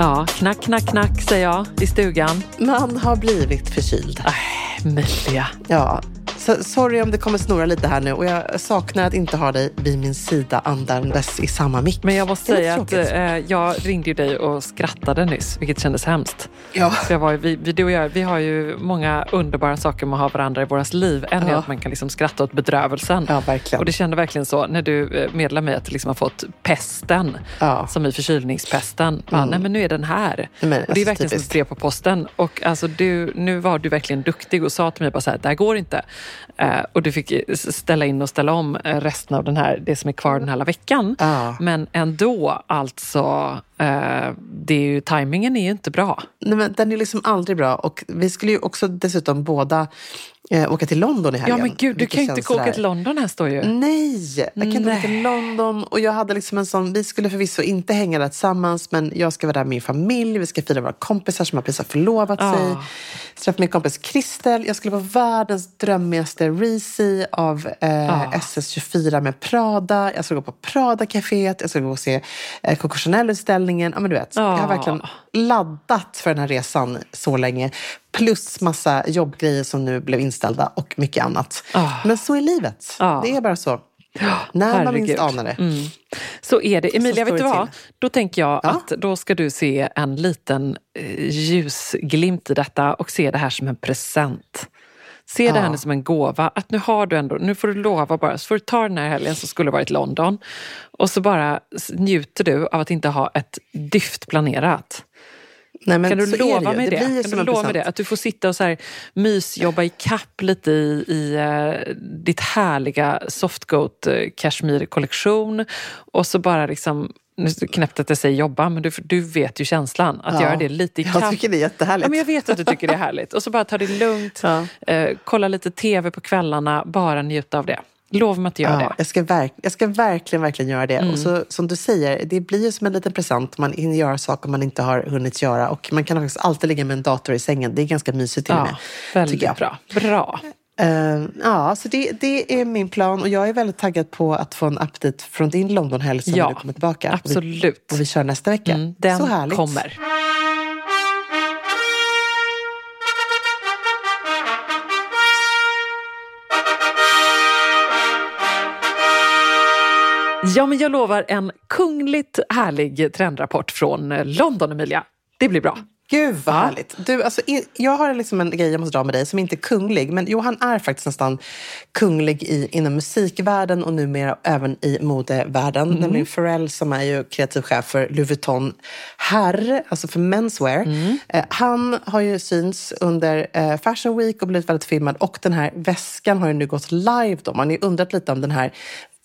Ja, knack, knack, knack säger jag i stugan. Man har blivit förkyld. Emilia. Ja, så sorry om det kommer snurra lite här nu och jag saknar att inte ha dig vid min sida andandes i samma mick. Men jag måste är säga att eh, jag ringde ju dig och skrattade nyss, vilket kändes hemskt. Ja. För jag var, vi, vi, du och jag, vi har ju många underbara saker med att ha varandra i våras liv. En är Ja. att man kan liksom skratta åt bedrövelsen. Ja, verkligen. Och det kände verkligen så när du eh, meddelade mig att du liksom har fått pesten, Ja. som i förkylningspesten. Bara, Nej men nu är den här. men, och det är alltså, verkligen som typiskt. ett brev på posten. Och alltså, du, nu var du verkligen duktig och sa till mig bara så här, det här går inte. Eh, och du fick ställa in och ställa om eh, resten av den här, det som är kvar den här hela veckan. Ja. Men ändå, alltså, eh, det är ju, tajmingen är ju inte bra. Nej, men den är liksom aldrig bra och vi skulle ju också dessutom båda eh, åka till London i helgen. Ja men gud, du kan ju inte åka till London här står ju. Nej, jag kan inte åka till London. Och jag hade liksom en sån, vi skulle förvisso inte hänga där tillsammans, men jag ska vara där med min familj. Vi ska fira våra kompisar som har precis har förlovat Ja. sig. Träffa min kompis Kristel. Jag skulle vara världens drömmigaste Reezy av eh, Ja. SS24 med Prada. Jag skulle gå på Prada-caféet. Jag skulle gå och se eh, Coco Chanel-utställningen. Ja, men du vet, jag har Ja. verkligen laddat för den här resan så länge. Plus massa jobbgrejer som nu blev inställda och mycket annat. Ja. Men så är livet. Ja. Det är bara så. När man Herregud. minst anar det. Mm. Så är det. Emilia, vet du vad? till. Då tänker jag Ja. att då ska du se en liten eh, ljusglimt i detta och se det här som en present. Se det här Ja. som en gåva. Att nu har du ändå, nu får du lova bara, så får du ta den här helgen som skulle varit London. Och så bara njuter du av att inte ha ett dyft planerat. Nej, Kan du lova mig det? ju Kan du lova det? Att du får sitta och så här mysjobba i kapp lite i, i eh, ditt härliga Softgoat eh, Kashmir-kollektion. Och så bara liksom, det knäppt att jag säger jobba, men du, du vet ju känslan. Att Ja. göra det lite i kapp. Jag tycker det är jättehärligt. Ja, men jag vet att du tycker det är härligt. Och så bara ta det lugnt, Ja. eh, kolla lite tv på kvällarna, bara njuta av det. Lova mig att du gör Ja, det. Mm. jag, ska verk, jag ska verkligen, verkligen göra det. Och så, som du säger, det blir ju som en liten present. Man hinner göra saker man inte har hunnit göra. Och man kan faktiskt alltid ligga med en dator i sängen. Det är ganska mysigt till och med. Ja, tycker jag. väldigt bra. Bra. Uh, ja, så det, det, är min plan och jag är väldigt taggad på att få en update från din Londonhelg som ja, du kommer tillbaka. Absolut. Och vi, och vi kör nästa vecka. Mm, den så härligt. kommer. Ja, men jag lovar en kungligt härlig trendrapport från London, Emilia. Det blir bra. Gud vad ja. härligt. Du, alltså, jag har liksom en grej jag måste dra med dig som inte är kunglig. Men Johan är faktiskt nästan kunglig i, inom musikvärlden och numera även i modevärlden. Mm. Nämligen Pharrell som är ju kreativ chef för Louis Vuitton Herr, alltså för menswear. Mm. Eh, han har ju syns under eh, Fashion Week och blivit väldigt filmad. Och den här väskan har ju nu gått live. Då. Man har ju undrat lite om den här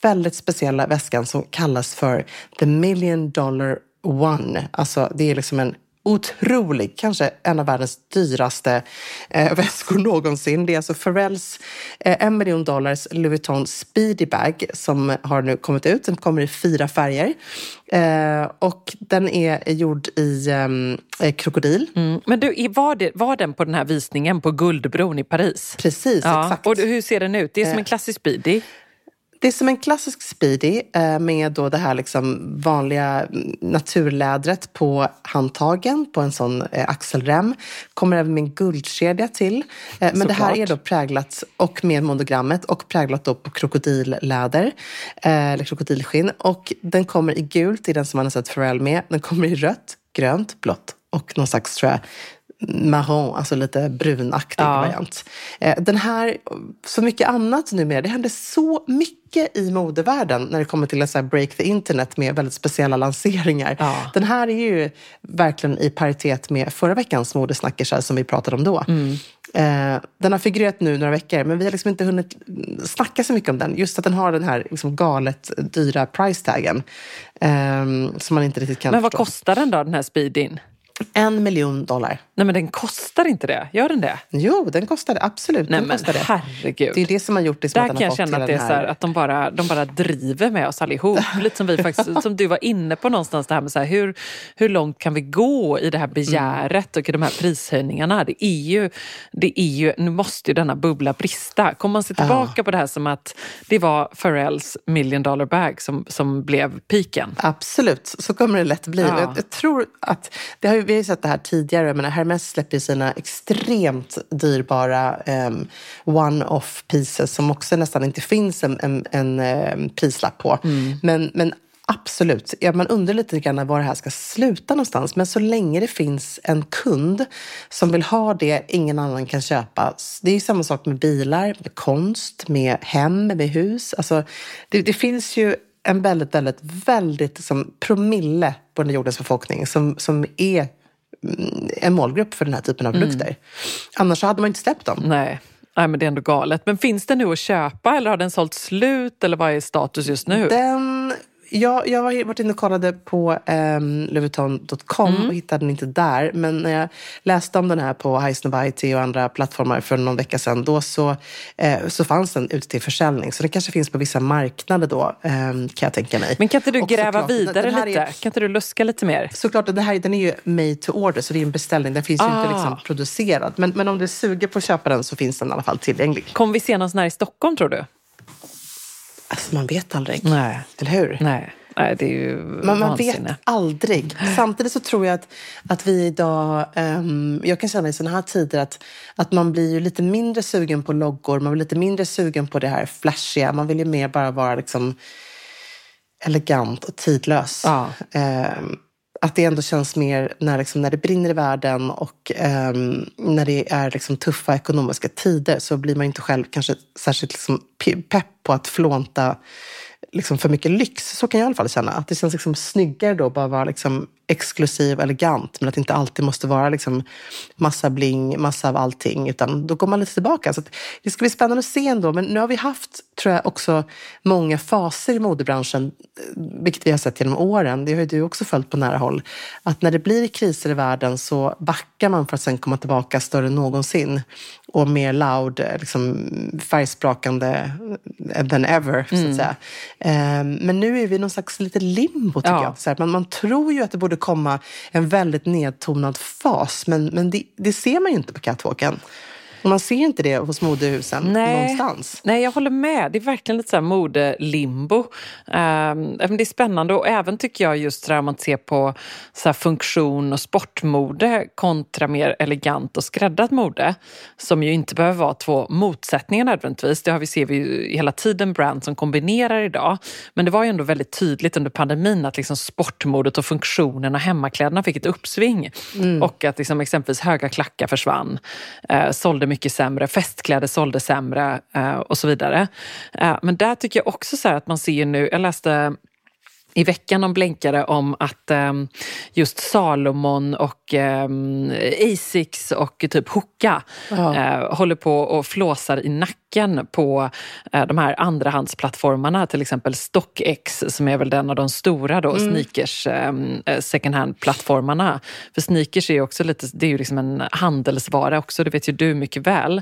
väldigt speciella väskan som kallas för The Million Dollar One. Alltså det är liksom en otrolig, kanske en av världens dyraste eh, väskor någonsin. Det är alltså Pharrells eh, en miljon dollars Louis Vuitton Speedy Bag som har nu kommit ut. Den kommer i fyra färger eh, och den är gjord i eh, krokodil. Mm. Men du, var, det, var den på den här visningen på Guldbron i Paris? Precis, ja. exakt. Och hur ser den ut? Det är som en eh, klassisk Speedy. Det är som en klassisk Speedy eh, med då det här liksom vanliga naturlädret på handtagen på en sån eh, axelrem. Kommer även med en guldkedja till. Eh, men det här är då präglat och med monogrammet och präglat då på krokodilläder eller krokodilskinn. Och den kommer i gult, i den som man har sett Pharrell med. Den kommer i rött, grönt, blått och någon slags tror jag, marron, alltså lite brunaktig ja. variant. Eh, den här, så mycket annat numera, det händer så mycket i modevärlden när det kommer till att break the internet med väldigt speciella lanseringar. Ja. Den här är ju verkligen i paritet med förra veckans modesnackisar som vi pratade om då. Mm. Eh, den har figurerat nu några veckor, men vi har liksom inte hunnit snacka så mycket om den. Just att den har den här liksom galet dyra price taggen. Eh, som man inte riktigt kan Men vad förstå. kostar den då, den här speedin? En miljon dollar. Nej men den kostar inte det, gör den det? Jo, den kostar det. Absolut. Nej den men kostar herregud. Det är det som har gjort det som Där att kan jag känna att det är så här, att de bara, de bara driver med oss allihop. Lite som vi faktiskt, som du var inne på någonstans, det här med så här, hur, hur långt kan vi gå i det här begäret och i de här prishöjningarna? Det är ju, det är ju, nu måste ju denna bubbla brista. Kommer man se tillbaka ja. på det här som att det var Pharrells million dollar bag som, som blev piken? Absolut, så kommer det lätt bli. Ja. Jag, jag, tror att, det har vi har ju sett det här tidigare, men Hermes släpper sina extremt dyrbara um, one-off pieces som också nästan inte finns en, en, en um, prislapp på. Mm. Men, men Absolut. Ja, man undrar lite grann var det här ska sluta någonstans. Men så länge det finns en kund som vill ha det ingen annan kan köpa. Det är ju samma sak med bilar, med konst, med hem, med hus. Alltså, det, det finns ju en väldigt, väldigt, väldigt liksom, promille på den jordens befolkning som, som är en målgrupp för den här typen av mm. produkter. Mm. Annars hade man inte släppt dem. Nej. Nej, men det är ändå galet. Men finns den nu att köpa eller har den sålt slut eller vad är status just nu? Den jag, jag har varit inne och kollade på um, ehm, Levuton.com mm. och hittade den inte där. Men när jag läste om den här på Highsnobiety och andra plattformar för någon vecka sedan, då så, eh, så fanns den ute till försäljning. Så den kanske finns på vissa marknader då, eh, kan jag tänka mig. Men kan inte du och gräva såklart, vidare lite? Är, kan inte du luska lite mer? Såklart, den här den är ju made to order, så det är en beställning. Den finns ah. ju inte liksom ah. producerad. Men, men om du suger på att köpa den så finns den i alla fall tillgänglig. Kommer vi se någon sån här i Stockholm tror du? Alltså man vet aldrig. Nej. Eller hur? Nej. Nej, det är ju Men man vet aldrig. Samtidigt så tror jag att, att vi idag, um, jag kan känna i sådana här tider att, att man blir ju lite mindre sugen på loggor, man blir lite mindre sugen på det här flashiga. Man vill ju mer bara vara liksom elegant och tidlös. Ja. Um, att det ändå känns mer när, liksom, när det brinner i världen och um, när det är liksom, tuffa ekonomiska tider så blir man inte själv kanske särskilt liksom, pepp på att flånta liksom för mycket lyx. Så kan jag i alla fall känna. Att det känns liksom snyggare då bara vara liksom exklusiv och elegant. Men att det inte alltid måste vara liksom massa bling, massa av allting. Utan då går man lite tillbaka. Så det ska bli spännande att se ändå. Men nu har vi haft, tror jag, också många faser i modebranschen. Vilket vi har sett genom åren. Det har ju du också följt på nära håll. Att när det blir kriser i världen så backar man för att sen komma tillbaka större än någonsin och mer loud, liksom färgsprakande than ever, så att mm. säga. Um, men nu är vi i någon slags lite limbo, tycker ja. jag. Så här, man, man tror ju att det borde komma en väldigt nedtonad fas, men, men det, det ser man ju inte på catwalken. Och man ser inte det hos modehusen Nej. någonstans. Nej, jag håller med. Det är verkligen lite så här modelimbo. Um, det är spännande och även tycker jag just det här man ser på så funktion och sportmode kontra mer elegant och skräddat mode som ju inte behöver vara två motsättningar nödvändigtvis. Det har vi, ser vi ju hela tiden brand som kombinerar idag. Men det var ju ändå väldigt tydligt under pandemin att liksom sportmodet och funktionen och hemmakläderna fick ett uppsving. Mm. Och att liksom exempelvis höga klackar försvann, eh, sålde mycket sämre, festkläder sålde sämre eh, och så vidare. Eh, men där tycker jag också så att man ser nu, jag läste i veckan de blänkade om att um, just Salomon och um, Asics och typ Hoka uh, håller på och flåsar i nacken nacken på eh, de här andrahandsplattformarna, till exempel StockX som är väl den av de stora då, mm. sneakers ehm, eh, second hand-plattformarna. För sneakers är ju också lite, det är ju liksom en handelsvara också, det vet ju du mycket väl.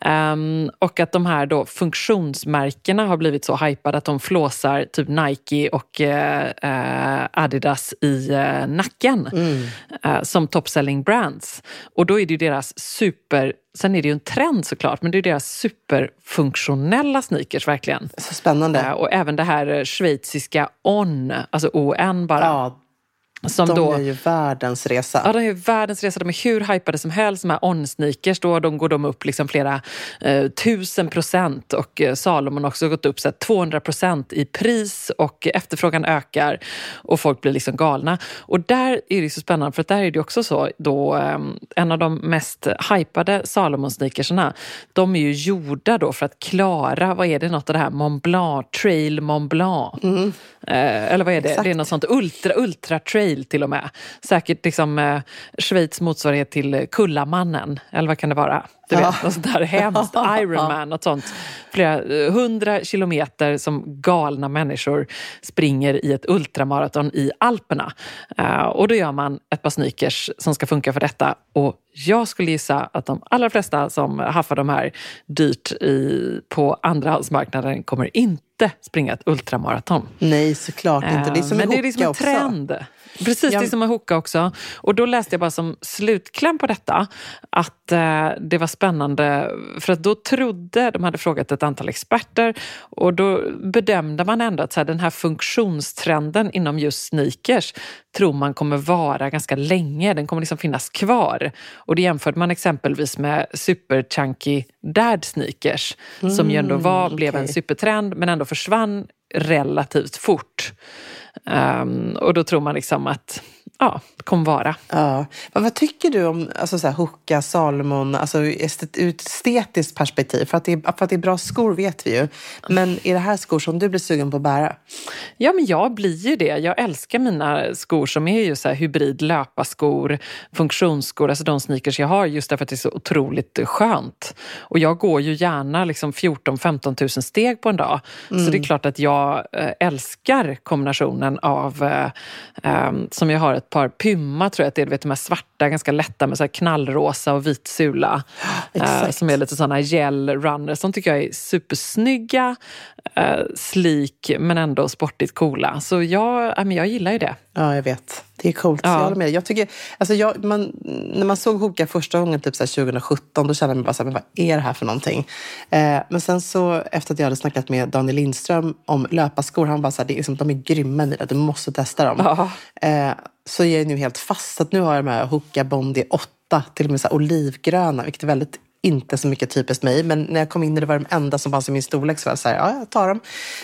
Um, och att de här då funktionsmärkena har blivit så hypade att de flåsar typ Nike och uh, Adidas i uh, nacken mm. uh, som top selling brands. Och då är det ju deras super Sen är det ju en trend såklart, men det är deras superfunktionella sneakers verkligen. Så spännande. Eh, och även det här eh, schweiziska On, alltså ON bara. Ja, som de då, gör ju världens resa. Ja, de gör världens resa. De är hur hypade som helst. De här On-sneakers, då, de går de upp liksom flera eh, tusen procent och eh, Salomon har också gått upp så 200 procent i pris och efterfrågan ökar och folk blir liksom galna. Och där är det så spännande för att där är det också så då eh, en av de mest hypade Salomon-sneakersarna, de är ju gjorda då för att klara, vad är det, något av det här Mont Blanc, Trail Mont Blanc. Mm. Eh, eller vad är det? Exakt. Det är något sånt ultra, ultra trail till och med. Säkert liksom eh, Schweiz motsvarighet till Kullamannen, eller vad kan det vara? Du vet, något sånt där hemskt. Ironman, något sånt. Flera eh, hundra kilometer som galna människor springer i ett ultramaraton i Alperna. Uh, och då gör man ett par sneakers som ska funka för detta. Och jag skulle gissa att de allra flesta som haffar de här dyrt i, på andrahandsmarknaden kommer inte springa ett ultramaraton. Nej, såklart inte. Det är som Men en det är liksom en trend. Också. Precis, ja. det är som en hoka också. Och då läste jag bara som slutkläm på detta att eh, det var spännande för att då trodde, de hade frågat ett antal experter och då bedömde man ändå att så här, den här funktionstrenden inom just sneakers tror man kommer vara ganska länge. Den kommer liksom finnas kvar. Och det jämförde man exempelvis med super chunky dad sneakers mm, som ju ändå var, okay. blev en supertrend men ändå försvann relativt fort. Um, och då tror man liksom att ja, kommer vara. Ja. Men vad tycker du om alltså, så här, Hoka, Salomon, alltså ur ett estetiskt perspektiv? För att, det är, för att det är bra skor vet vi ju. Men är det här skor som du blir sugen på att bära? Ja, men jag blir ju det. Jag älskar mina skor som är ju så här hybrid löparskor, funktionsskor, alltså de sneakers jag har just därför att det är så otroligt skönt. Och jag går ju gärna liksom 14-15 000 steg på en dag. Mm. Så det är klart att jag eh, älskar kombinationen av, eh, um, som jag har ett par Pymma tror jag att det är, du vet de här svarta, ganska lätta med så knallrosa och vit sula. Eh, som är lite sådana gel runners. De tycker jag är supersnygga, eh, slik men ändå sportigt coola. Så jag, jag gillar ju det. Ja, jag vet. Det är coolt. Ja. Jag håller med. Jag tycker, alltså jag, man, när man såg Hoka första gången, typ så 2017, då kände man bara så här, men vad är det här för någonting? Eh, men sen så, efter att jag hade snackat med Daniel Lindström om löparskor, han bara så här, det är liksom, de är grymma Nina, du måste testa dem. Ja. Eh, så jag är nu helt fast. Att nu har jag de här Hoka Bondi 8, till och med så olivgröna, vilket är väldigt inte så mycket typiskt mig, men när jag kom in i det var de enda som fanns i min storlek så var jag så här, ja, jag tar dem.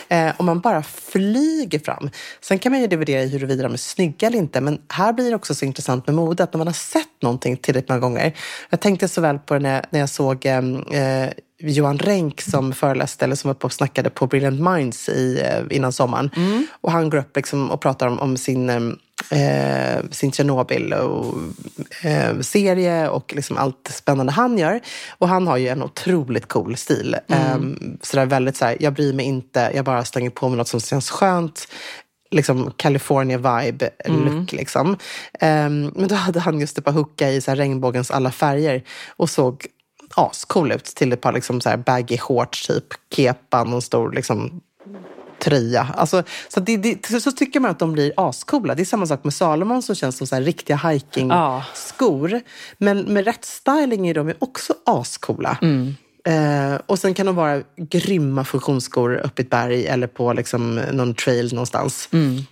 Eh, och man bara flyger fram. Sen kan man ju dividera i huruvida de är snygga eller inte, men här blir det också så intressant med mode, att när man har sett någonting tillräckligt många gånger. Jag tänkte så väl på det när, när jag såg ehm, eh, Johan Renck som föreläste eller som var uppe och snackade på Brilliant Minds i, eh, innan sommaren. Mm. Och han går upp liksom och pratar om, om sin eh, eh, sin Tjernobyl-serie och, eh, och liksom allt spännande han gör. Och han har ju en otroligt cool stil. Mm. Eh, så väldigt så här, jag bryr mig inte, jag bara slänger på mig något som känns skönt liksom California vibe look. Mm. Liksom. Um, men då hade han just ett par hooka i så regnbågens alla färger och såg ascool ut till ett par liksom så här baggy shorts, typ kepa, någon stor liksom tröja. Alltså, så, det, det, så tycker man att de blir ascoola. Det är samma sak med Salomon som känns som så riktiga hiking-skor. Ja. Men med rätt styling är de också ascoola. Mm. Eh, och sen kan de vara grymma funktionsskor upp i ett berg eller på liksom någon trail någonstans. Mm.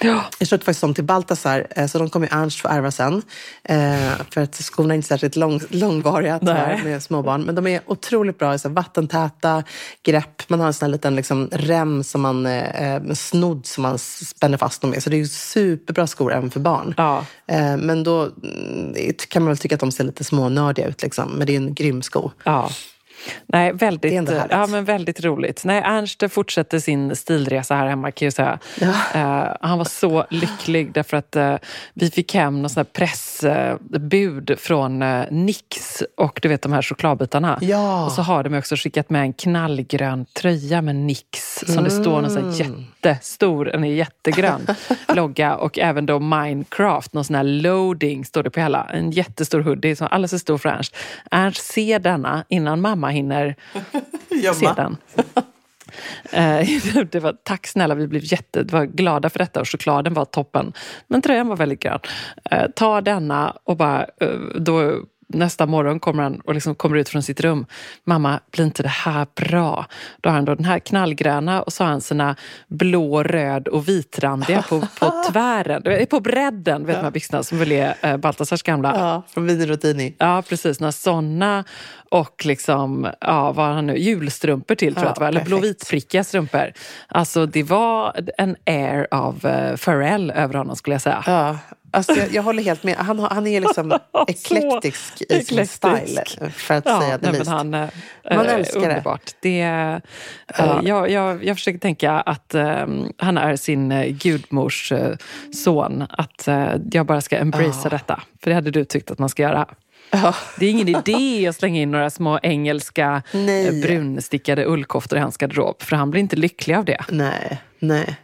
Ja. Jag köpte faktiskt dem till Baltasar, eh, så de kommer Ernst få ärva sen. Eh, för att skorna är inte särskilt lång, långvariga tyvärr, med småbarn. Men de är otroligt bra, så vattentäta grepp. Man har en sån här liten liksom, rem, som man, eh, snodd som man spänner fast dem med. Så det är superbra skor även för barn. Ja. men då mm, kan man väl tycka att de ser lite smånördiga ut. Liksom. Men det är en grym sko. Ja. Nej, väldigt, ja, men väldigt roligt. Nej, Ernst fortsätter sin stilresa här hemma kan jag säga. Ja. Uh, han var så lycklig därför att uh, vi fick hem något sånt pressbud uh, från uh, Nix och du vet de här chokladbitarna. Ja. Och så har de också skickat med en knallgrön tröja med Nix som mm. det står någon sån jättestor, den är jättegrön, logga och även då Minecraft, någon sån här loading står det på hela. En jättestor hoodie som alldeles för stor för Ernst. Ernst ser denna innan mamma hinner se den. Eh, det var, tack snälla, vi blev jätteglada för detta och chokladen var toppen. Men tröjan var väldigt grön. Eh, ta denna och bara, eh, då nästa morgon kommer han och liksom kommer ut från sitt rum. Mamma, blir inte det här bra? Då har han då den här knallgröna och så har han sina blå, röd och vitrandiga på, på tvären, på bredden, vet ja. byxorna som väl är eh, Baltasars gamla. Ja, från Vini Ja, precis. Några sådana och liksom, ja, vad han nu, julstrumpor till tror jag att det var, eller blåvitprickiga strumpor. Alltså det var en air av uh, Pharrell över honom skulle jag säga. Ja, Alltså jag, jag, håller helt med. Han, han är liksom eklektisk i sin style, för att ja, säga det minst. Han, man äh, älskar underbart. det. det ja. jag, jag, jag försöker tänka att um, han är sin gudmors son. Att jag bara ska embracea ja. detta. För det hade du tyckt att man ska göra. Det är ingen idé att slänga in några små engelska nej. brunstickade ullkoftor i hans garderob. För han blir inte lycklig av det. Nej, nej.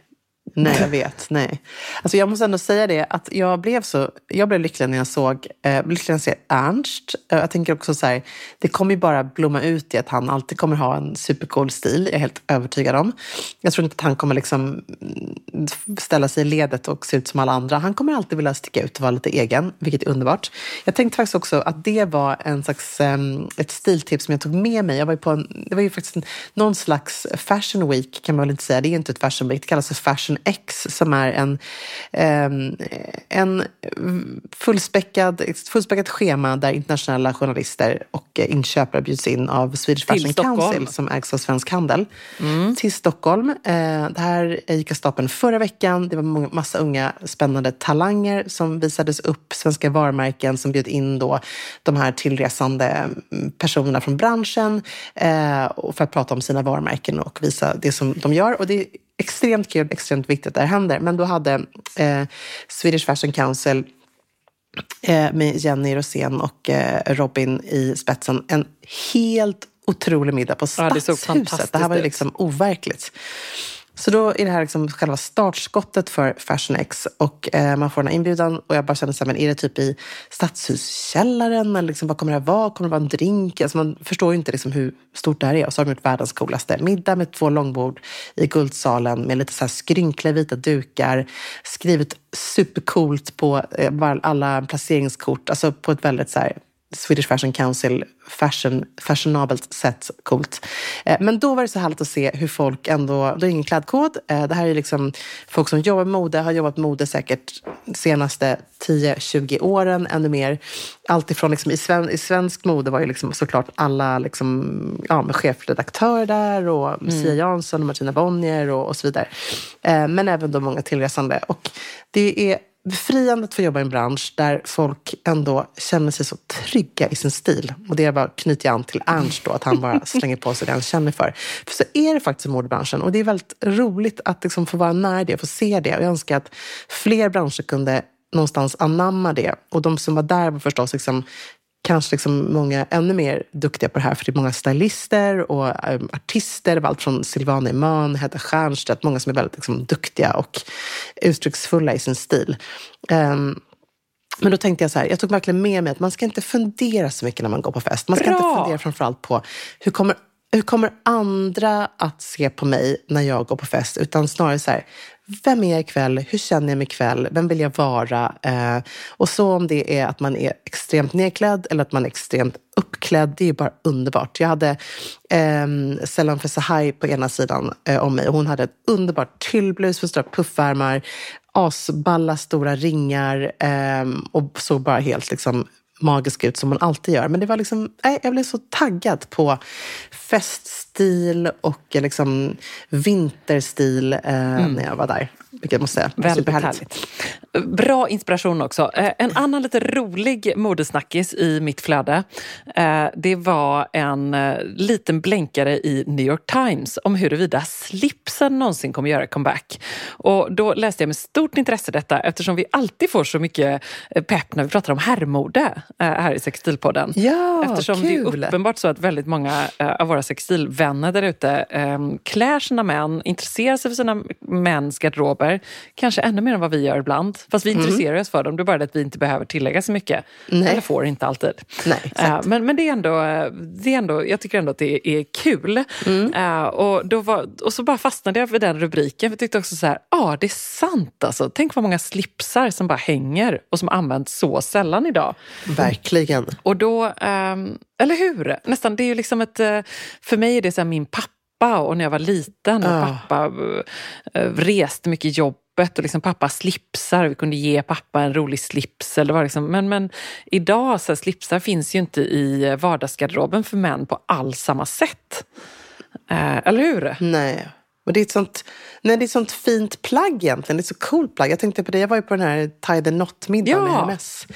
Nej, jag vet. Nej. Alltså jag måste ändå säga det att jag blev så jag blev lycklig när jag såg eh, lycklig när jag ser Ernst. Eh, jag tänker också så här, det kommer ju bara blomma ut i att han alltid kommer ha en supercool stil. Jag är helt övertygad om. Jag tror inte att han kommer liksom ställa sig i ledet och se ut som alla andra. Han kommer alltid vilja sticka ut och vara lite egen, vilket är underbart. Jag tänkte faktiskt också att det var en slags, um, ett stiltips som jag tog med mig. Jag var på en, det var ju faktiskt en, någon slags fashion week kan man väl inte säga. Det är inte ett fashion week, det kallas för fashion X som är en, ehm, en fullspäckad, fullspäckat schema där internationella journalister och inköpare bjuds in av Swedish Fashion Council som ägs av Svensk Handel mm. till Stockholm. Eh, det här gick av stapeln förra veckan. Det var massa unga spännande talanger som visades upp, svenska varumärken som bjöd in då de här tillresande personerna från branschen eh, för att prata om sina varumärken och visa det som de gör. Och det extremt kul, extremt viktigt att det här händer. Men då hade eh, Swedish Fashion Council eh, med Jenny Rosén och eh, Robin i spetsen en helt otrolig middag på Stadshuset. Ja, det, det här var liksom overkligt. Så då är det här liksom själva startskottet för Fashion X och eh, man får den här inbjudan och jag bara känner så här, men är det typ i Stadshuskällaren eller liksom, vad kommer det här vara? Kommer det vara en drink? Alltså man förstår ju inte liksom hur stort det här är. Och så har de gjort världens coolaste middag med två långbord i Guldsalen med lite så här skrynkliga vita dukar, skrivit supercoolt på eh, alla placeringskort, alltså på ett väldigt så här Swedish Fashion Council fashion, fashionabelt sätt coolt. Eh, men då var det så härligt att se hur folk ändå, det är ingen klädkod. Eh, det här är liksom folk som jobbar med mode, har jobbat med mode säkert senaste 10-20 åren, ännu mer. Alltifrån liksom i, sven, i svensk mode var ju liksom såklart alla liksom, ja, med chefredaktör där och mm. Sia Jansson och Martina Bonnier och, och så vidare. Eh, men även då många tillresande. Och det är befriande att få jobba i en bransch där folk ändå känner sig så trygga i sin stil. Och det är bara knyter jag an till Ernst då, att han bara slänger på sig det han känner för. För så är det faktiskt i modebranschen och det är väldigt roligt att liksom få vara nära det, få se det. Och jag önskar att fler branscher kunde någonstans anamma det. Och de som var där var förstås liksom kanske liksom många ännu mer duktiga på det här, för det är många stylister och um, artister, allt från Silvana Imam, Hedda Stiernstedt, många som är väldigt liksom, duktiga och uttrycksfulla i sin stil. Um, men då tänkte jag så här, jag tog verkligen med mig att man ska inte fundera så mycket när man går på fest. Man ska Bra. inte fundera framförallt på hur kommer hur kommer andra att se på mig när jag går på fest? Utan snarare så här, vem är jag ikväll? Hur känner jag mig ikväll? Vem vill jag vara? Eh, och så om det är att man är extremt nedklädd eller att man är extremt uppklädd, det är ju bara underbart. Jag hade eh, Sellan Fesahai på ena sidan eh, om mig och hon hade ett underbart tyllblus med stora puffärmar, asballa stora ringar eh, och såg bara helt liksom magisk ut som hon alltid gör. Men det var liksom, nej, jag blev så taggad på feststil och liksom vinterstil eh, mm. när jag var där. Vilket jag måste säga. Väldigt härligt. Bra inspiration också. Eh, en annan lite rolig modesnackis i mitt flöde. Eh, det var en eh, liten blänkare i New York Times om huruvida slipsen någonsin kommer göra comeback. Och då läste jag med stort intresse detta eftersom vi alltid får så mycket pepp när vi pratar om herrmode här i Sextilpodden. Ja, eftersom kul. det är uppenbart så att väldigt många av våra sextilvänner där ute klär sina män, intresserar sig för sina mäns garderober, kanske ännu mer än vad vi gör ibland. Fast vi mm. intresserar oss för dem, det är bara det att vi inte behöver tillägga så mycket. Nej. Eller får inte alltid. Nej, uh, men men det, är ändå, det är ändå, jag tycker ändå att det är kul. Mm. Uh, och, då var, och så bara fastnade jag vid den rubriken. Jag tyckte också så här, ja ah, det är sant alltså. Tänk vad många slipsar som bara hänger och som används så sällan idag. Verkligen. Och då, um, eller hur? Nästan, det är ju liksom ett, eh, för mig är det så min pappa och när jag var liten och pappa reste mycket jobb och liksom pappa slipsar. Vi kunde ge pappa en rolig slips. Eller var liksom, men, men idag, så här, slipsar finns ju inte i vardagsgarderoben för män på alls samma sätt. Eh, eller hur? Nej. Och det är ett sånt, nej, det är ett sånt fint plagg egentligen. Det är ett så coolt plagg. Jag tänkte på det, jag var ju på den här Tie the Knot-middagen ja. med Hermes.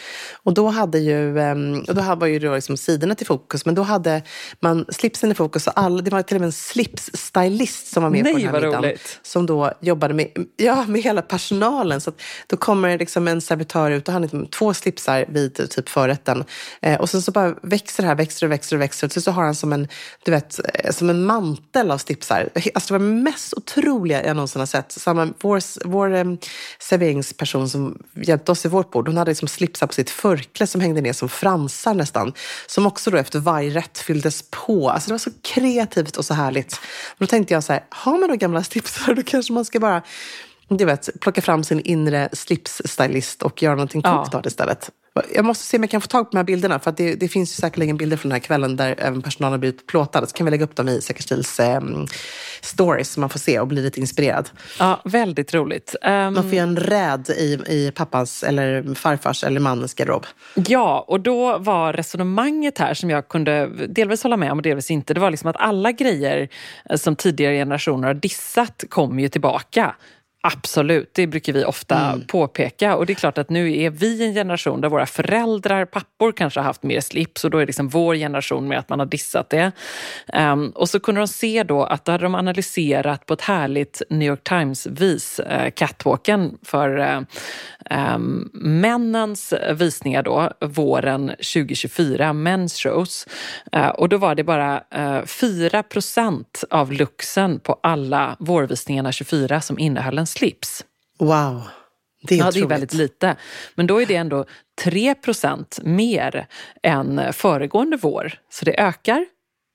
Och då hade ju, ehm, och då var ju då liksom sidorna till fokus, men då hade man slipsen i fokus. Och all, det var till och med en slipsstylist som var med nej, på den här middagen. Roligt. Som då jobbade med, ja, med hela personalen. Så då kommer liksom en servitör ut och han har liksom två slipsar vid typ förrätten. Eh, och sen så bara växer det här, växer och växer och växer. Och så, så har han som en, du vet, eh, som en mantel av slipsar. Alltså det var mest otroliga jag någonsin har sett. Samma, vår vår um, serveringsperson som hjälpte oss i vårt bord, hon hade liksom slipsar på sitt förkläde som hängde ner som fransar nästan. Som också då efter varje rätt fylldes på. Alltså det var så kreativt och så härligt. Och då tänkte jag så här, har man då gamla slipsar då kanske man ska bara du vet, plocka fram sin inre slipsstylist och göra någonting coolt ja. av det istället. Jag måste se om jag kan få tag på de här bilderna. För det, det, finns ju säkerligen bilder från den här kvällen där även personalen blivit plåtad. Så kan vi lägga upp dem i Säkerstils eh, stories så man får se och bli lite inspirerad. Ja, väldigt roligt. Um, man får göra en räd i, i pappas eller farfars eller mannens garderob. Ja, och då var resonemanget här som jag kunde delvis hålla med om och delvis inte. Det var liksom att alla grejer som tidigare generationer har dissat kommer ju tillbaka. Absolut, det brukar vi ofta mm. påpeka. Och det är klart att nu är vi en generation där våra föräldrar, pappor kanske har haft mer slips och då är det liksom vår generation med att man har dissat det. Um, och så kunde de se då att då hade de analyserat på ett härligt New York Times-vis, uh, catwalken för uh, um, männens visningar då, våren 2024, men's shows. Uh, och då var det bara uh, 4 procent av luxen på alla vårvisningarna 24 som innehöll en slips. Wow. Det är, ja, det är väldigt lite. Men då är det ändå 3 procent mer än föregående vår. Så det ökar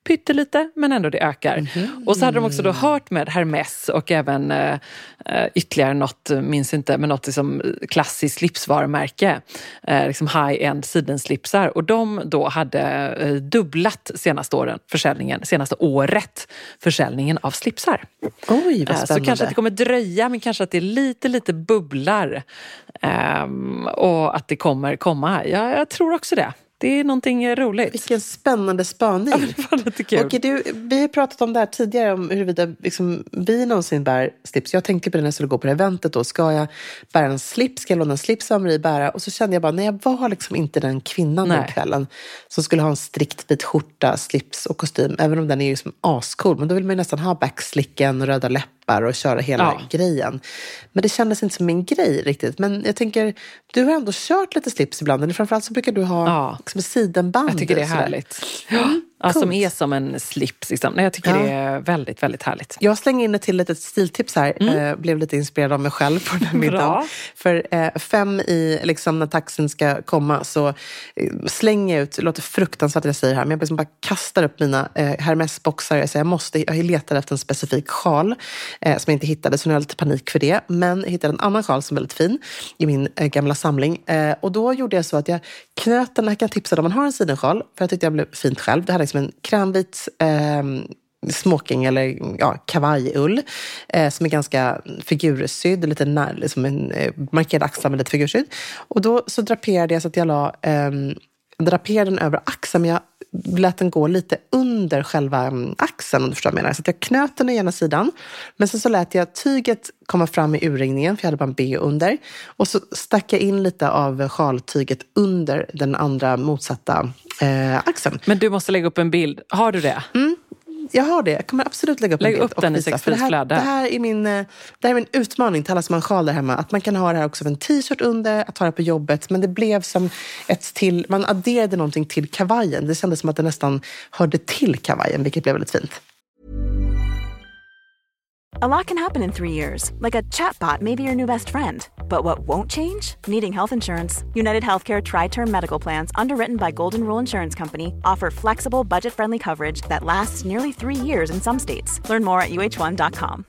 pyttelite, men ändå det ökar. Mm. Och så hade de också då hört med Hermes och även eh, eh ytterligare något, minns inte, men något liksom klassiskt slipsvarumärke. Eh, liksom high-end sidenslipsar. Och de då hade eh, dubblat senaste åren, försäljningen, senaste året försäljningen av slipsar. Oj, vad spännande. Eh, så kanske att det kommer dröja, men kanske att det är lite, lite bubblar. Ehm, och att det kommer komma. Ja, jag tror också det. Det är någonting roligt. Vilken spännande spaning. Ja, det var lite kul. Och du, vi har pratat om det här tidigare, om huruvida liksom, vi någonsin bär slips. Jag tänkte på det när jag skulle gå på det eventet. Då. Ska jag bära en slips? Ska jag låna en slips av Marie bära? Och så kände jag bara, nej jag var liksom inte den kvinnan nej. den kvällen som skulle ha en strikt vit skjorta, slips och kostym. Även om den är ju som ascool. Men då vill man ju nästan ha backslicken och röda läppar appar och köra hela ja. grejen. Men det kändes inte som min grej riktigt. Men jag tänker, du har ändå kört lite slips ibland. Eller framförallt så brukar du ha ja. liksom, sidenband. Jag tycker det är härligt. Ja. Ja, som är som en slips. Liksom. Nej, Jag tycker Ja. det är väldigt, väldigt härligt. Jag slänger in ett till litet stiltips här. Eh, blev lite inspirerad av mig själv på den här middagen. Bra. För eh, fem i, liksom, när taxin ska komma så eh, slänger jag ut, det låter fruktansvärt att jag säger det här, men jag liksom bara kastar upp mina eh, Hermes-boxar. Jag säger jag måste, jag letar efter en specifik sjal eh, som jag inte hittade, så nu har jag lite panik för det. Men jag hittade en annan sjal som är väldigt fin i min eh, gamla samling. Eh, och då gjorde jag så att jag knöt den, här kan jag tipsa om man har en sidensjal, för jag tyckte jag blev fint själv. Det hade som en krämvit eh, smoking eller ja, kavajull eh, som är ganska figursydd, lite när, liksom en eh, markerad axlar med lite figursydd. Och då så draperade jag så att jag la eh, draperade den över axeln, men jag lät den gå lite under själva mm, axeln om du förstår vad jag menar. Så jag knöt den i ena sidan, men sen så lät jag tyget komma fram i urringningen, för jag hade bara en B under. Och så stack jag in lite av sjaltyget under den andra motsatta eh, axeln. Men du måste lägga upp en bild. Har du det? Jag har det. Jag kommer absolut lägga upp Lägg en bild upp den i visa. Sex För det här, det, här är min, eh, det här är min utmaning till alla som har en sjal där hemma. Att man kan ha det här också av en t-shirt under, att ha det på jobbet. Men det blev som ett till, man adderade någonting till kavajen. Det kändes som att det nästan hörde till kavajen, vilket blev väldigt fint. A lot can happen in three years, like a chatbot may be your new best friend. But what won't change? Needing health insurance. United Healthcare Tri Term Medical Plans, underwritten by Golden Rule Insurance Company, offer flexible, budget friendly coverage that lasts nearly three years in some states. Learn more at uh1.com.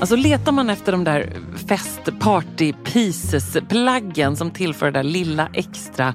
Alltså letar man efter de där fest party pieces plaggen som tillför det där lilla extra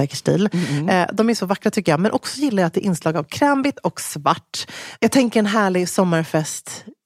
säker stil, Mm, de är så vackra tycker jag. Men också gillar jag att det är inslag av krämvitt och svart. Jag tänker en härlig sommarfest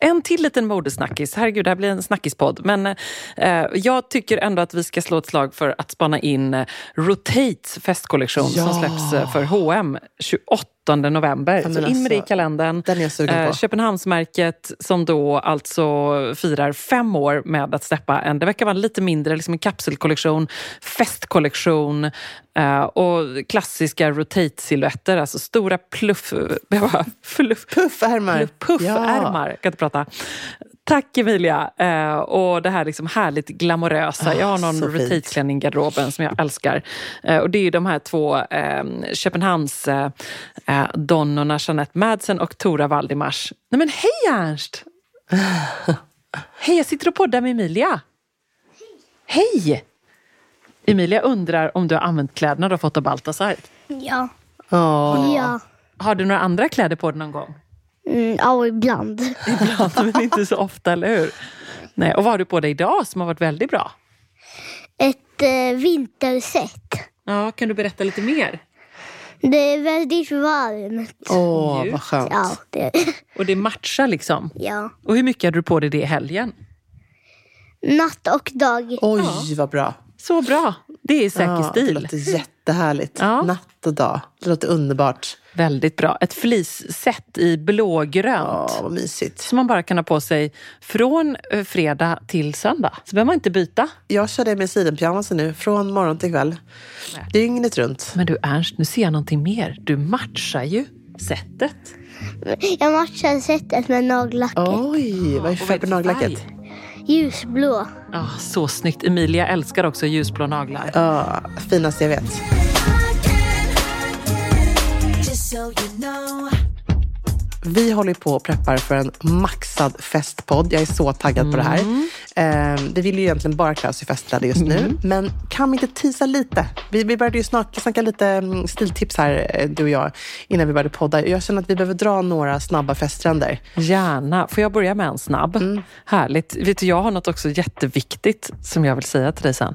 En till liten modesnackis. Herregud, det här blir en snackispodd. Men eh, jag tycker ändå att vi ska slå ett slag för att spana in eh, Rotates festkollektion som Ja. släpps eh, för H&M 28 november. men Så in med det i alltså, kalendern. den är jag på. Köpenhamnsmärket som då alltså firar fem år med att släppa en, det verkar vara lite mindre, liksom en kapselkollektion, festkollektion eh, och klassiska Rotate-silhuetter, alltså stora pluff... fluff Puffärmar. Puffärmar, kan inte prata. Tack Emilia! Eh, och det här liksom härligt glamorösa. Jag har Ah, någon retate-klänning i garderoben som jag älskar. Eh, och det är ju de här två eh, Köpenhamns eh, eh, donnorna Jeanette Madsen och Tora Valdimars. Nej men hej Ernst! hej, jag sitter och poddar med Emilia. Hej! Emilia undrar om du har använt kläderna du har fått av Baltasar. Ja. Åh. Ja. Har du några andra kläder på dig någon gång? Mm, ja, ibland. Ibland, men inte så ofta, eller hur? Nej, och vad har du på dig idag som har varit väldigt bra? Ett eh, vintersätt. Ja, kan du berätta lite mer? Det är väldigt varmt. Åh, Mjukt. vad skönt. Ja, det, Och det matchar liksom. ja. Och hur mycket hade du på dig det i helgen? Natt och dag. Oj, vad bra. Så bra. Det är säker Ja, Det stil. låter jättehärligt. Ja. Natt och dag. Det låter underbart. Väldigt bra. Ett fleeceset i blågrönt. Ja, vad mysigt. Som man bara kan ha på sig från eh, fredag till söndag. Så behöver man inte byta. Jag kör det med sidenpyjamasen nu, från morgon till kväll. Dygnet runt. Men du Ernst, nu ser jag någonting mer. Du matchar ju Sättet? Jag matchar sättet med nagellacket. Oj, vad är det för på nagellacket? Ljusblå. Ja, så snyggt. Emilia älskar också ljusblå naglar. Ja, finaste jag vet. Vi håller på och preppar för en maxad festpodd. Jag är så taggad på det här. Eh, vi vill ju egentligen bara klä oss i festkläder just nu. Men kan vi inte tisa lite? Vi, vi började ju snacka, snacka lite mm, stiltips här, eh, du och jag, innan vi började podda. Jag känner att vi behöver dra några snabba festtrender. Gärna. Får jag börja med en snabb? Härligt. Vet du, jag har något också jätteviktigt som jag vill säga till dig sen.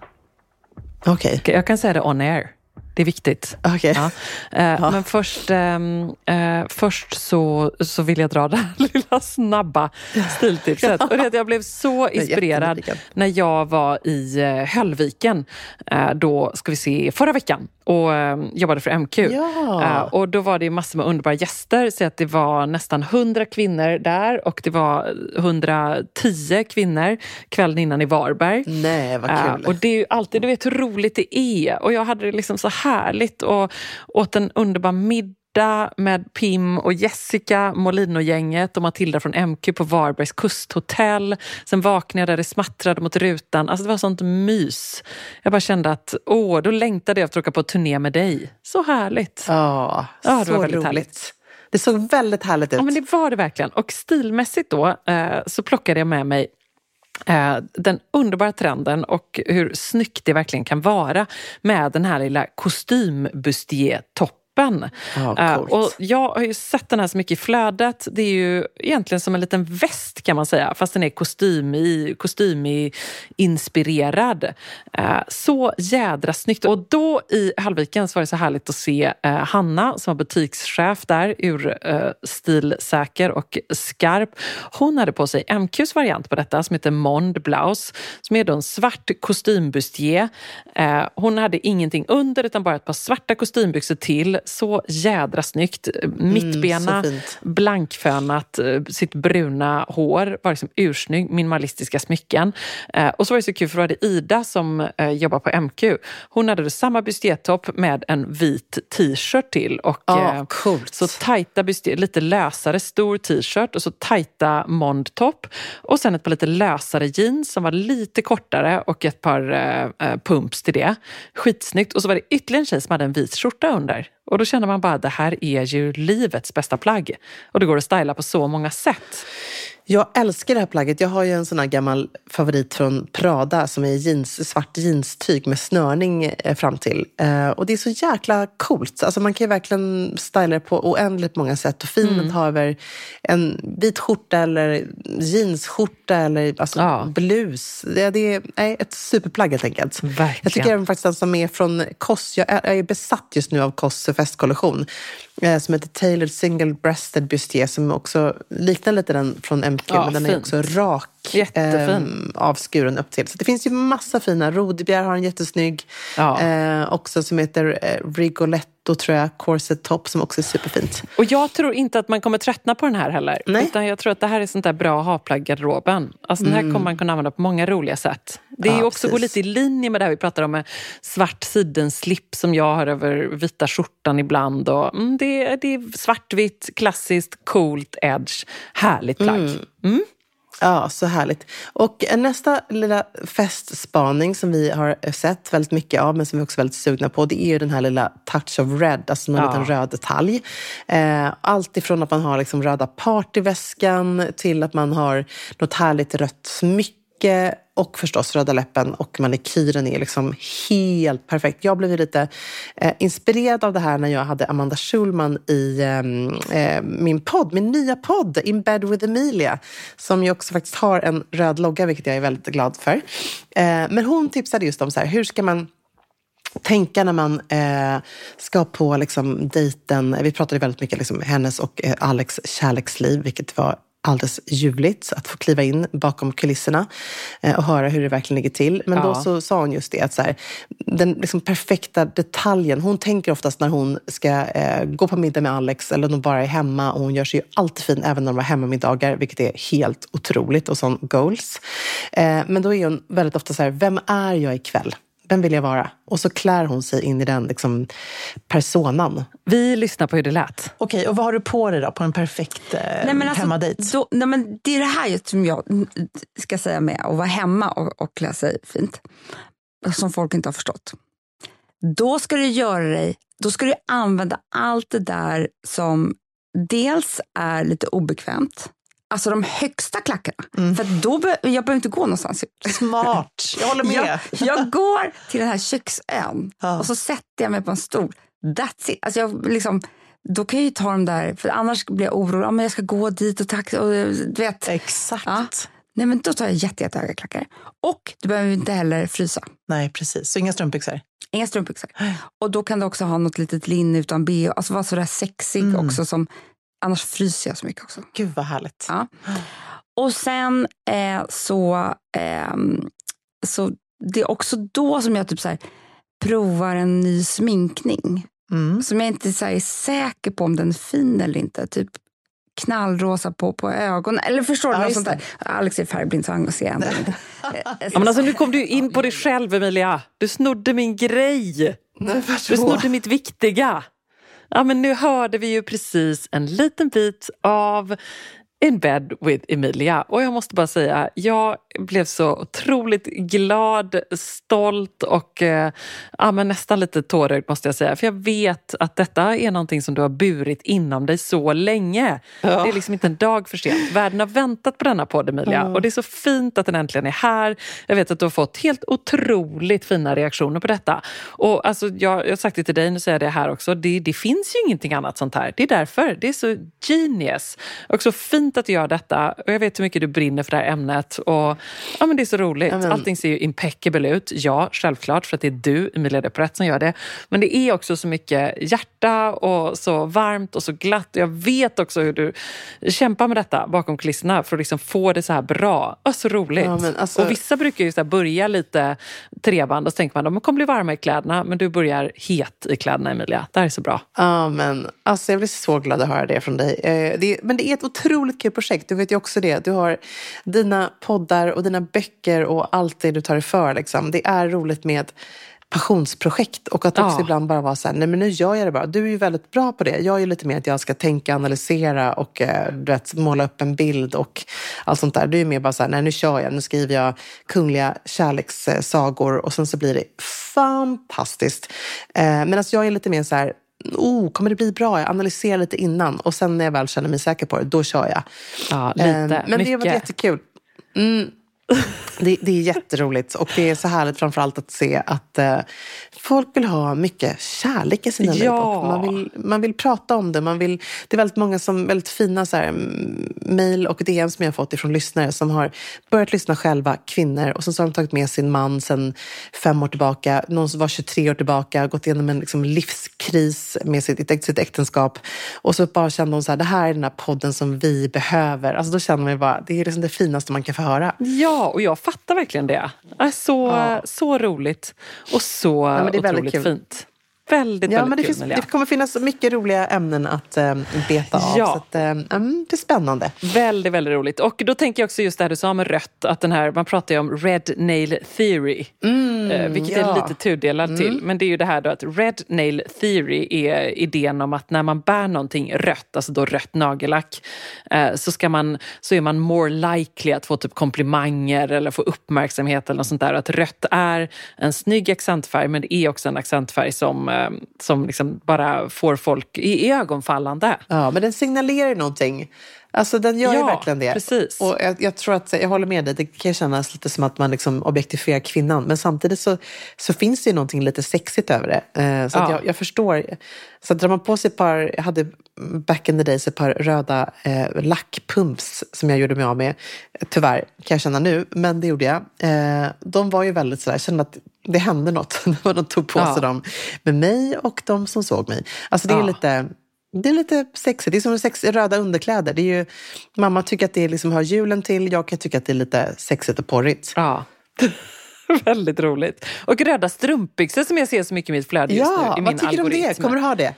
Okej. Okej, Jag kan säga det on air. Det är viktigt. Okej. Ja. Eh, Men först, ehm, eh, först så, så vill jag dra det här lilla snabba stiltipset. Och det jag blev så inspirerad när jag var i eh, Höllviken, eh, då ska vi se, förra veckan och eh, jobbade för MQ. Ja. Eh, och då var det massor med underbara gäster. Så att det var nästan 100 kvinnor där och det var 110 kvinnor kvällen innan i Varberg. Nej, vad Eh, kul. och det är ju alltid, du vet hur roligt det är. Och jag hade det liksom så härligt och åt en underbar middag med Pim och Jessica, Molino-gänget och Matilda från MQ på Varbergs kusthotell. Sen vaknade jag där det smattrade mot rutan. Alltså det var sånt mys. Jag bara kände att, åh, då längtade jag efter att åka på turné med dig. Så härligt. Ja, Ja, det så var väldigt roligt. härligt. Det såg väldigt härligt ut. Ja, men det var det verkligen. Och stilmässigt då eh, så plockade jag med mig Eh, den underbara trenden och hur snyggt det verkligen kan vara med den här lilla kostymbustier-toppen. Ja, Eh, coolt. och jag har ju sett den här så mycket i flödet. Det är ju egentligen som en liten väst kan man säga, fast den är kostym kostym-inspirerad. Eh, så jädra snyggt. Och då i Hallviken så var det så härligt att se eh, Hanna som var butikschef där, ur eh, stilsäker och skarp. Hon hade på sig MQs variant på detta som heter Mond Blouse, som är då en svart kostymbustier. Hon hade ingenting under utan bara ett par svarta kostymbyxor till. Så jädra snyggt. Mittbena, så fint. blankfönat, eh, sitt bruna hår. Var liksom ursnygg, minimalistiska smycken. Eh, och så var det så kul för då var det Ida som eh, jobbar på MQ. Hon hade samma bustiertopp med en vit t-shirt till. Och, Ja, eh, coolt. Så tajta bustier, lite lösare stor t-shirt och så tajta mondtopp. Och sen ett par lite lösare jeans som var lite kortare och ett par eh, pumps till det. Skitsnyggt. Och så var det ytterligare en tjej som hade en vit skjorta under. Och då känner man bara, det här är ju livets bästa plagg. Och det går att styla på så många sätt. Jag älskar det här plagget. Jag har ju en sån här gammal favorit från Prada som är jeans, svart jeanstyg med snörning eh, fram till. Eh, och det är så jäkla coolt. Alltså man kan ju verkligen styla det på oändligt många sätt. Och fint Mm. att ha över en vit skjorta eller jeansskjorta eller alltså Ja. blus. Det, det är nej, ett superplagg helt enkelt. Verkligen. Jag tycker även faktiskt den som är från Koss, jag är, jag är besatt just nu av Koss festkollektion. Eh, som heter Tailored Single Breasted Bustier som också liknar lite den från MQ Ja, men den är fint. också rak. Jättefin. ehm, avskuren upp till. Så det finns ju massa fina. Rodebjer har en jättesnygg. Ja. Eh, också som heter eh, Rigoletto tror jag. Corset top som också är superfint. Och jag tror inte att man kommer tröttna på den här heller. Nej. Utan jag tror att det här är sånt där bra att ha-plagg garderoben. Alltså Den här kommer man kunna använda på många roliga sätt. Det är Ja, också går lite i linje med det här vi pratar om med svart sidenslip som jag har över vita skjortan ibland. Och, mm, det, är- det är svartvitt, klassiskt, coolt, edge. Härligt plagg. Mm. Ja, så härligt. Och nästa lilla festspaning som vi har sett väldigt mycket av, men som vi också är väldigt sugna på, det är ju den här lilla touch of red, alltså en Ja. liten röd detalj. Eh, allt ifrån att man har liksom röda partyväskan till att man har något härligt rött smycke och förstås röda läppen och manikyren är liksom helt perfekt. Jag blev lite eh, inspirerad av det här när jag hade Amanda Schulman i ehm, eh, min podd, min nya podd In bed with Emilia som ju också faktiskt har en röd logga vilket jag är väldigt glad för. Eh, men hon tipsade just om så här, hur ska man tänka när man eh, ska på liksom, dejten. Vi pratade väldigt mycket liksom, hennes och eh, Alex kärleksliv, vilket var alldeles ljuvligt att få kliva in bakom kulisserna eh, och höra hur det verkligen ligger till. Men då Ja. så sa hon just det att så här, den liksom perfekta detaljen. Hon tänker oftast när hon ska eh, gå på middag med Alex eller hon bara är hemma och hon gör sig ju alltid fin även när de har hemmamiddagar, vilket är helt otroligt och sån goals. Eh, men då är hon väldigt ofta så här, vem är jag ikväll? Vem vill jag vara? Och så klär hon sig in i den liksom, personan. Vi lyssnar på hur det lät. Okej, och vad har du på dig då på en perfekt eh, Nej, men alltså, hemmadejt? Då, nej, men det är det här just som jag ska säga med att vara hemma och, och klä sig fint. Som folk inte har förstått. Då ska du göra dig, då ska du använda allt det där som dels är lite obekvämt. Alltså de högsta klackarna. Mm. För då be, jag behöver inte gå någonstans. Smart, jag håller med. Jag, jag går till den här köksön Ja. och så sätter jag mig på en stol. That's it. Alltså jag liksom, då kan jag ju ta dem där, för annars blir jag orolig. Men jag ska gå dit och taxa. Och, du vet. Exakt. Ja. Nej, men då tar jag jätte, jättehöga klackar. Och du behöver inte heller frysa. Nej, precis. Så inga strumpbyxor? Inga strumpbyxor. Och då kan du också ha något litet linne utan bh. Alltså vara sådär sexig Mm. också. Som, annars fryser jag så mycket också. Gud vad härligt. Ja. Och sen eh, så, ehm, så det är också då som jag typ så här, provar en ny sminkning. Mm. Som jag inte så här, är säker på om den är fin eller inte. Typ knallrosa på, på ögonen. Eller förstår du? Ja, sånt där. Alex är färgblind så han ser ändå inte. Eh, Ja, men alltså, nu kom du in på dig själv, Emilia. Du snodde min grej. Du snodde mitt viktiga. Ja, men nu hörde vi ju precis en liten bit av in bed with Emilia. Och jag måste bara säga, jag blev så otroligt glad, stolt och eh, ja, men nästan lite tårögd måste jag säga. För jag vet att detta är någonting som du har burit inom dig så länge. Det är liksom inte en dag för sent. Världen har väntat på denna podd Emilia och det är så fint att den äntligen är här. Jag vet att du har fått helt otroligt fina reaktioner på detta. Och alltså, jag, jag har sagt det till dig, nu säger jag det här också. Det, det finns ju ingenting annat sånt här. Det är därför. Det är så genius. Och så fint att du gör detta. Och jag vet hur mycket du brinner för det här ämnet. Och ja, men Det är så roligt. Ja, men- Allting ser ju impeccable ut. Ja, självklart, för att det är du, Emilia Deporet, som gör det. Men det är också så mycket hjärta och så varmt och så glatt. Jag vet också hur du kämpar med detta bakom kulisserna för att liksom få det så här bra. Oh, så roligt. Ja, men alltså- Och vissa brukar ju så börja lite treband och så tänker man de kommer bli varma i kläderna. Men du börjar het i kläderna, Emilia. Det här är så bra. Ja, men alltså jag blir så glad att höra det från dig. Eh, det, men det är ett otroligt kul projekt. Du vet ju också det. Du har dina poddar och dina böcker och allt det du tar dig för. Liksom. Det är roligt med passionsprojekt och att också Ja. ibland bara vara så här, nej men nu gör jag det bara. Du är ju väldigt bra på det. Jag är ju lite mer att jag ska tänka, analysera och eh, du vet, måla upp en bild och allt sånt där. Du är ju mer bara så här, nej nu kör jag, nu skriver jag kungliga kärlekssagor och sen så blir det fantastiskt. Eh, Medan jag är lite mer så här, oh, kommer det bli bra? Jag analyserar lite innan och sen när jag väl känner mig säker på det, då kör jag. Ja, lite. Eh, Men det mycket. varit jättekul. Mm. Det, det är jätteroligt och det är så härligt framförallt att se att eh, folk vill ha mycket kärlek i sina liv. Ja. Och man, vill, man vill prata om det. Man vill, det är väldigt många som, väldigt fina så här, mm, mejl och DM som jag har fått ifrån lyssnare som har börjat lyssna själva, kvinnor. Och sen så har de tagit med sin man sen fem år tillbaka. Någon som var 23 år tillbaka, gått igenom en liksom, livskris med sitt, sitt äktenskap. Och så bara kände hon så här, det här är den här podden som vi behöver. Alltså då känner man ju bara, det är liksom det finaste man kan få höra. Ja, och jag fattar verkligen det. det är så, Ja. så roligt och så väldigt otroligt fint. Väldigt, Ja, väldigt men det, kul, finns, det kommer finnas mycket roliga ämnen att eh, beta av. Ja. Så att, eh, mm, det är spännande. Väldigt, väldigt roligt. Och då tänker jag också just det här du sa med rött, att den här, man pratar ju om red nail theory. eh, vilket är ja. lite tudelat till. Men det är ju det här då att red nail theory är idén om att när man bär någonting rött, alltså då rött nagellack, eh, så, ska man, så är man more likely att få typ komplimanger eller få uppmärksamhet eller något sånt där. Att rött är en snygg accentfärg men det är också en accentfärg som, Eh, som liksom bara får folk i ögonfallande. Ja, men den signalerar ju någonting. Alltså den gör ju Ja, verkligen det. precis. Och jag, jag tror att, jag håller med dig, det kan kännas lite som att man liksom objektifierar kvinnan. Men samtidigt så, så finns det ju någonting lite sexigt över det. Eh, så Ja. jag, jag förstår. Så drar man på sig ett par, jag hade back in the days ett par röda eh, lackpumps som jag gjorde mig av med. Tyvärr kan jag känna nu, men det gjorde jag. Eh, de var ju väldigt sådär, jag kände att det hände något när de tog på Ja. sig dem med mig och de som såg mig. Alltså det är Ja. lite det är lite sexigt. Det är som sex, röda underkläder. Det är ju, mamma tycker att det liksom hör julen till. Jag kan tycka att det är lite sexigt och porrigt. Ja. Väldigt roligt. Och röda strumpbyxor som jag ser så mycket i mitt flöde just Ja, nu i min vad tycker du om algoritm. det? Kommer du ha det?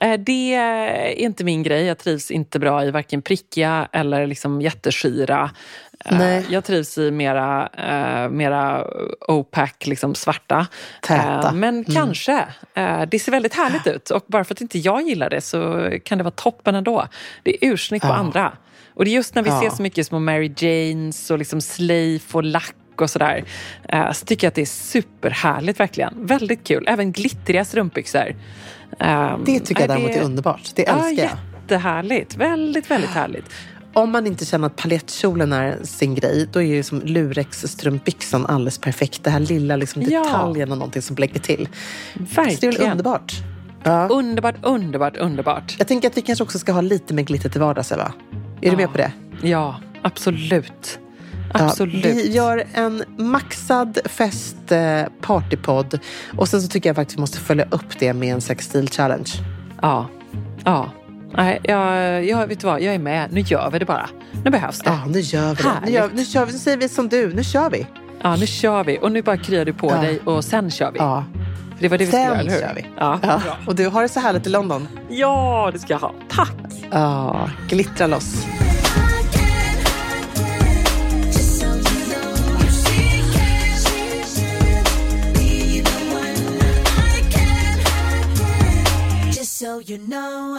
Eh, Det är inte min grej. Jag trivs inte bra i varken prickiga eller liksom jätteskira. Eh, Nej. Jag trivs i mera, eh, mera opac, liksom svarta. Täta. Eh, Men kanske. Eh, Det ser väldigt härligt ut. Och bara för att inte jag gillar det så kan det vara toppen ändå. Det är ursnyggt på Ja. andra. Och det är just när vi Ja. ser så mycket små Mary Janes och liksom Slave och lack och sådär. eh, Så tycker jag att det är superhärligt verkligen. Väldigt kul. Även glittriga strumpbyxor. Eh, Det tycker jag däremot är underbart. Det älskar ja, jag. Jättehärligt. Väldigt, väldigt härligt. Om man inte känner att paljettkjolen är sin grej, då är ju som lurex-strumpbyxan alldeles perfekt. Det här lilla liksom Ja. detaljen och någonting som lägger till. Så det är väl Verkligen. underbart? Ja. Underbart, underbart, underbart. Jag tänker att vi kanske också ska ha lite mer glitter till vardags, Eva. Är du med på det? Ja, absolut. Ja, Absolut. vi gör en maxad fest eh, partypodd och sen så tycker jag faktiskt vi måste följa upp det med en sexstil challenge. Ja. Ja. Nej, jag, jag, vet du vad, jag är med. Nu gör vi det bara. Nu behövs det. Ja, nu gör vi det. Nu, gör, nu kör vi. Nu säger vi som du. Nu kör vi. Ja, nu kör vi. Och nu bara kryar du på Ja. dig och sen kör vi. Ja, För det var det vi skulle göra, sen eller hur? kör vi. Ja. Ja. Och du har det så härligt i London. ja, det ska jag ha. Tack! Ja, glittra loss. So you know,